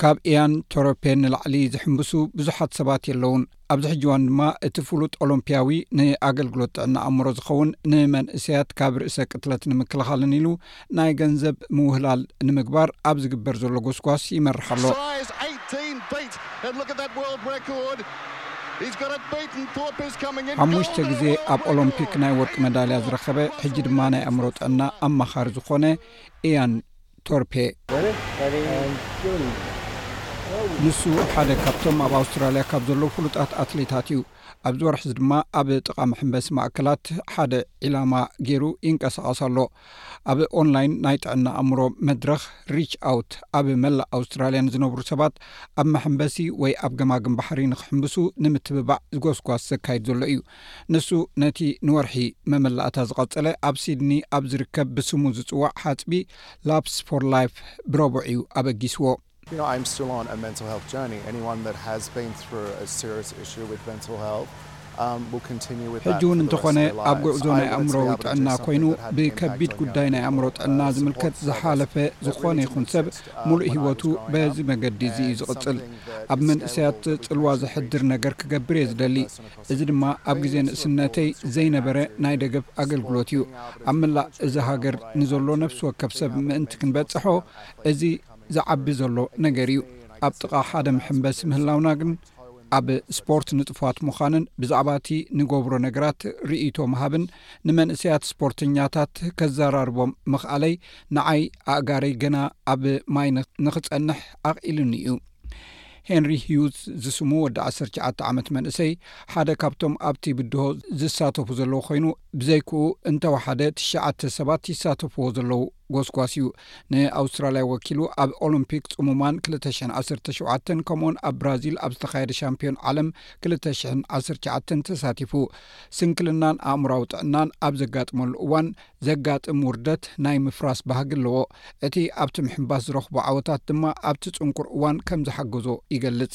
ካብ ኢያን ቶረፔ ንላዕሊ ዝሕምብሱ ብዙሓት ሰባት የለዉን። ኣብዚ ሕጂ እዋን ድማ እቲ ፍሉጥ ኦሎምፒያዊ ንኣገልግሎት ጥዕና ኣእምሮ ዝኸውን ንመንእሰያት ካብ ርእሰ ቅትለት ንምክልኻልን ኢሉ ናይ ገንዘብ ምውህላል ንምግባር ኣብ ዝግበር ዘሎ ጎስጓስ ይመርሕ ኣሎ። ሓሙሽተ ግዜ ኣብ ኦሎምፒክ ናይ ወርቂ መዳልያ ዝረኸበ ሕጂ ድማ ናይ ኣእምሮ ጥዕና ኣማኻሪ ዝኾነ ኢያን ቶርፔ ንሱ ሓደ ካብቶም ኣብ ኣውስትራልያ ካብ ዘለዉ ፍሉጣት ኣትሌታት እዩ ኣብዚ ወርሒ እዚ ድማ ኣብ ጥቓ መሐምበሲ ማእከላት ሓደ ዒላማ ገይሩ ይንቀሳቐስ ኣሎ ኣብ ኦንላይን ናይ ጥዕና ኣእምሮ መድረኽ ሪች ኣውት ኣብ መላእ ኣውስትራልያ ንዝነብሩ ሰባት ኣብ መሐምበሲ ወይ ኣብ ገማግም ባሕሪ ንክሕምብሱ ንምትብባዕ ዝጎስጓስ ዘካይድ ዘሎ እዩ። ንሱ ነቲ ንወርሒ መመላእታ ዝቐጸለ ኣብ ሲድኒ ኣብ ዝርከብ ብስሙ ዝጽዋዕ ሓጽቢ ላፕስ ፎር ላይፍ ብረቡዕ እዩ ኣበጊስዎ። ሕጂ'ውን እንተኾነ ኣብ ጉዕዞ ናይ ኣእምሮዊ ጥዕና ኮይኑ ብከቢድ ጉዳይ ናይ ኣእምሮ ጥዕና ዝምልከት ዝሓለፈ ዝኾነ ይኹን ሰብ ሙሉእ ሂወቱ በዚ መገዲ እዚ እዩ ዝቕጽል። ኣብ መንእሰያት ጽልዋ ዘሕድር ነገር ክገብር እየ ዝደሊ። እዚ ድማ ኣብ ግዜ ንእስነተይ ዘይነበረ ናይ ደገፍ ኣገልግሎት እዩ። ኣብ መላእ እዛ ሃገር ንዘሎ ነፍሲ ወከፍ ሰብ ምእንቲ ክንበጽሖ እዚ ዝዓቢ ዘሎ ነገር እዩ። ኣብ ጥቓ ሓደ መሐንበሲ ምህላውና ግን ኣብ ስፖርት ንጡፋት ምዃንን ብዛዕባ እቲ ንገብሮ ነገራት ርእይቶ ምሃብን ንመንእሰያት ስፖርተኛታት ከዘራርቦም ምኽኣለይ ንዓይ ኣእጋረይ ገና ኣብ ማይ ንኽጸንሕ ኣኽኢሉኒ እዩ። ሄንሪ ሂዩዝ ዝስሙ ወዲ ዓሰርተ ትሽዓተ ዓመት መንእሰይ ሓደ ካብቶም ኣብቲ ብድሆ ዝሳተፉ ዘለዉ ኰይኑ፣ ብዘይክኡ እንተወሓደ ትሽዓተ ሰባት ይሳተፍዎ ዘለዉ። ጎስጓስ እዩ። ንኣውስትራልያ ወኪሉ ኣብ ኦሎምፒክ ጽሙማን ክልተ ሽሕን ዓሰርተ ሸውዓተን ከምኡውን ኣብ ብራዚል ኣብ ዝተኻየደ ሻምፕዮን ዓለም ክልተ ሽሕን ዓሰርተ ትሽዓተን ተሳቲፉ። ስንክልናን ኣእምሮዊ ጥዕናን ኣብ ዘጋጥመሉ እዋን ዘጋጥም ውርደት ናይ ምፍራስ ባህጊ ኣለዎ። እቲ ኣብቲ ምሕንባስ ዝረኽቦ ዓወታት ድማ ኣብቲ ጽንኩር እዋን ከም ዝሓገዞ ይገልጽ።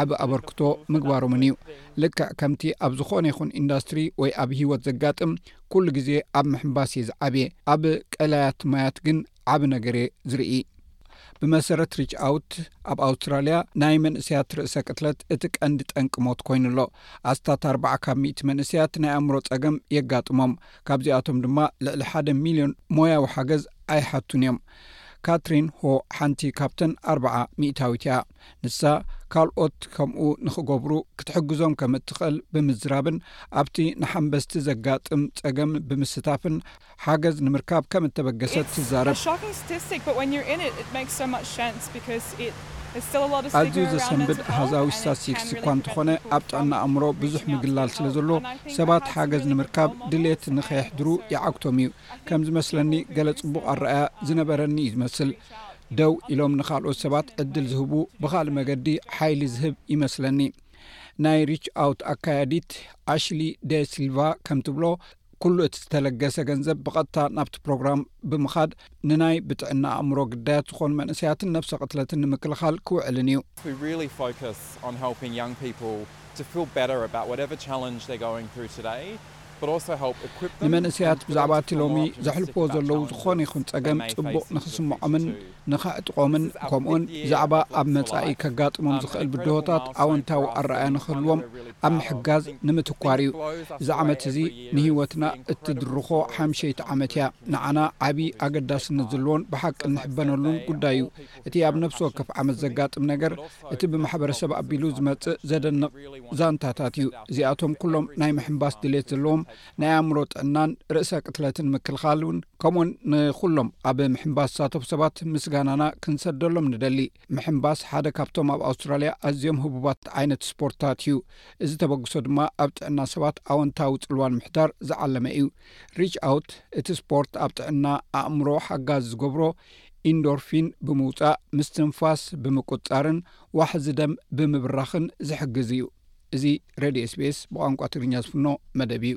ዓቢ ኣበርክቶ ምግባሮምን እዩ። ልክዕ ከምቲ ኣብ ዝኾነ ይኹን ኢንዳስትሪ ወይ ኣብ ህይወት ዘጋጥም ኩሉ ግዜ ኣብ ምሕንባስ እየ ዝዓብየ ኣብ ቀላያት ማያት ግን ዓቢ ነገር እየ ዝርኢ። ብመሰረት ሪች ኣውት ኣብ ኣውስትራልያ ናይ መንእሰያት ርእሰ ቅትለት እቲ ቀንዲ ጠንቂ ሞት ኮይኑ ኣሎ። ኣስታት ኣርባዓ ካብ ሚእቲ መንእሰያት ናይ ኣእምሮ ጸገም የጋጥሞም፣ ካብዚኣቶም ድማ ልዕሊ ሓደ ሚልዮን ሞያዊ ሓገዝ ኣይሓቱን እዮም። ካትሪን ሆ ሓንቲ ካብተን ኣርባዓ ሚእታዊት እያ። ንሳ ካልኦት ከምኡ ንኽገብሩ ክትሕግዞም ከም እትኽእል ብምዝራብን ኣብቲ ንሓንበስቲ ዘጋጥም ጸገም ብምስታፍን ሓገዝ ንምርካብ ከም እተበገሰት ትዛረብ። ኣዝዩ ዘሰንብድ ኣሃዛዊ ስታትስቲክስ እኳ እንተዀነ፣ ኣብ ጥዕና ኣእምሮ ብዙሕ ምግላል ስለ ዘሎ ሰባት ሓገዝ ንምርካብ ድሌት ንኸየሕድሩ ይዓግቶም እዩ። ከም ዝመስለኒ ገለ ጽቡቕ ኣረኣእያ ዝነበረኒ እዩ ዝመስል። ደው ኢሎም ንካልኦት ሰባት ዕድል ዝህቡ ብካልእ መገዲ ሓይሊ ዝህብ ይመስለኒ ናይ ሪች ኣውት ኣካያዲት ኣሽሊ ደ ሲልቫ ከም ትብሎ ኩሉ እቲ ዝተለገሰ ገንዘብ ብቐጥታ ናብቲ ፕሮግራም ብምኻድ ንናይ ብጥዕና ኣእምሮ ግዳያት ዝኾኑ መንእሰያትን ነብሰ ቅትለትን ንምክልኻል ክውዕልን እዩ ንመንእሰያት ብዛዕባ እቲ ሎሚ ዘሕልፍዎ ዘለዉ ዝኾነ ይኹን ጸገም ጽቡቕ ንኽስምዖምን ንኸዕጥቖምን ከምኡውን ብዛዕባ ኣብ መጻኢ ከጋጥሞም ዝኽእል ብድሆታት ኣወንታዊ ኣረኣያ ንኽህልዎም ኣብ ምሕጋዝ ንምትኳር እዩ። እዚ ዓመት እዚ ንህይወትና እትድርኾ ሓምሸይቲ ዓመት እያ። ንዓና ዓቢ ኣገዳስነት ዘለዎን ብሓቂ እንሕበነሉን ጉዳይ እዩ። እቲ ኣብ ነፍሲ ወከፍ ዓመት ዘጋጥም ነገር እቲ ብማሕበረሰብ ኣቢሉ ዝመጽእ ዘደንቕ ዛንታታት እዩ። እዚኣቶም ኩሎም ናይ ምሕንባስ ድሌት ዘለዎም ናይ ኣእምሮ ጥዕናን ርእሰ ቅትለትን ምክልኻልን ከምኡውን ንኹሎም ኣብ ምሕንባስ ዝሳተፉ ሰባት ምስጋናና ክንሰደሎም ንደሊ። ምሕንባስ ሓደ ካብቶም ኣብ ኣውስትራልያ ኣዝዮም ህቡባት ዓይነት ስፖርትታት እዩ። እዚ ተበግሶ ድማ ኣብ ጥዕና ሰባት ኣወንታዊ ጽልዋ ንምሕዳር ዝዓለመ እዩ። ሪች ኣውት እቲ ስፖርት ኣብ ጥዕና ኣእምሮ ሓጋዚ ዝገብሮ ኢንዶርፊን ብምውጻእ ምስትንፋስ ብምቁጽጻርን ዋሕዚ ደም ብምብራኽን ዝሕግዝ እዩ። እዚ ሬድዮ ኤስቢኤስ ብቋንቋ ትግርኛ ዝፍኖ መደብ እዩ።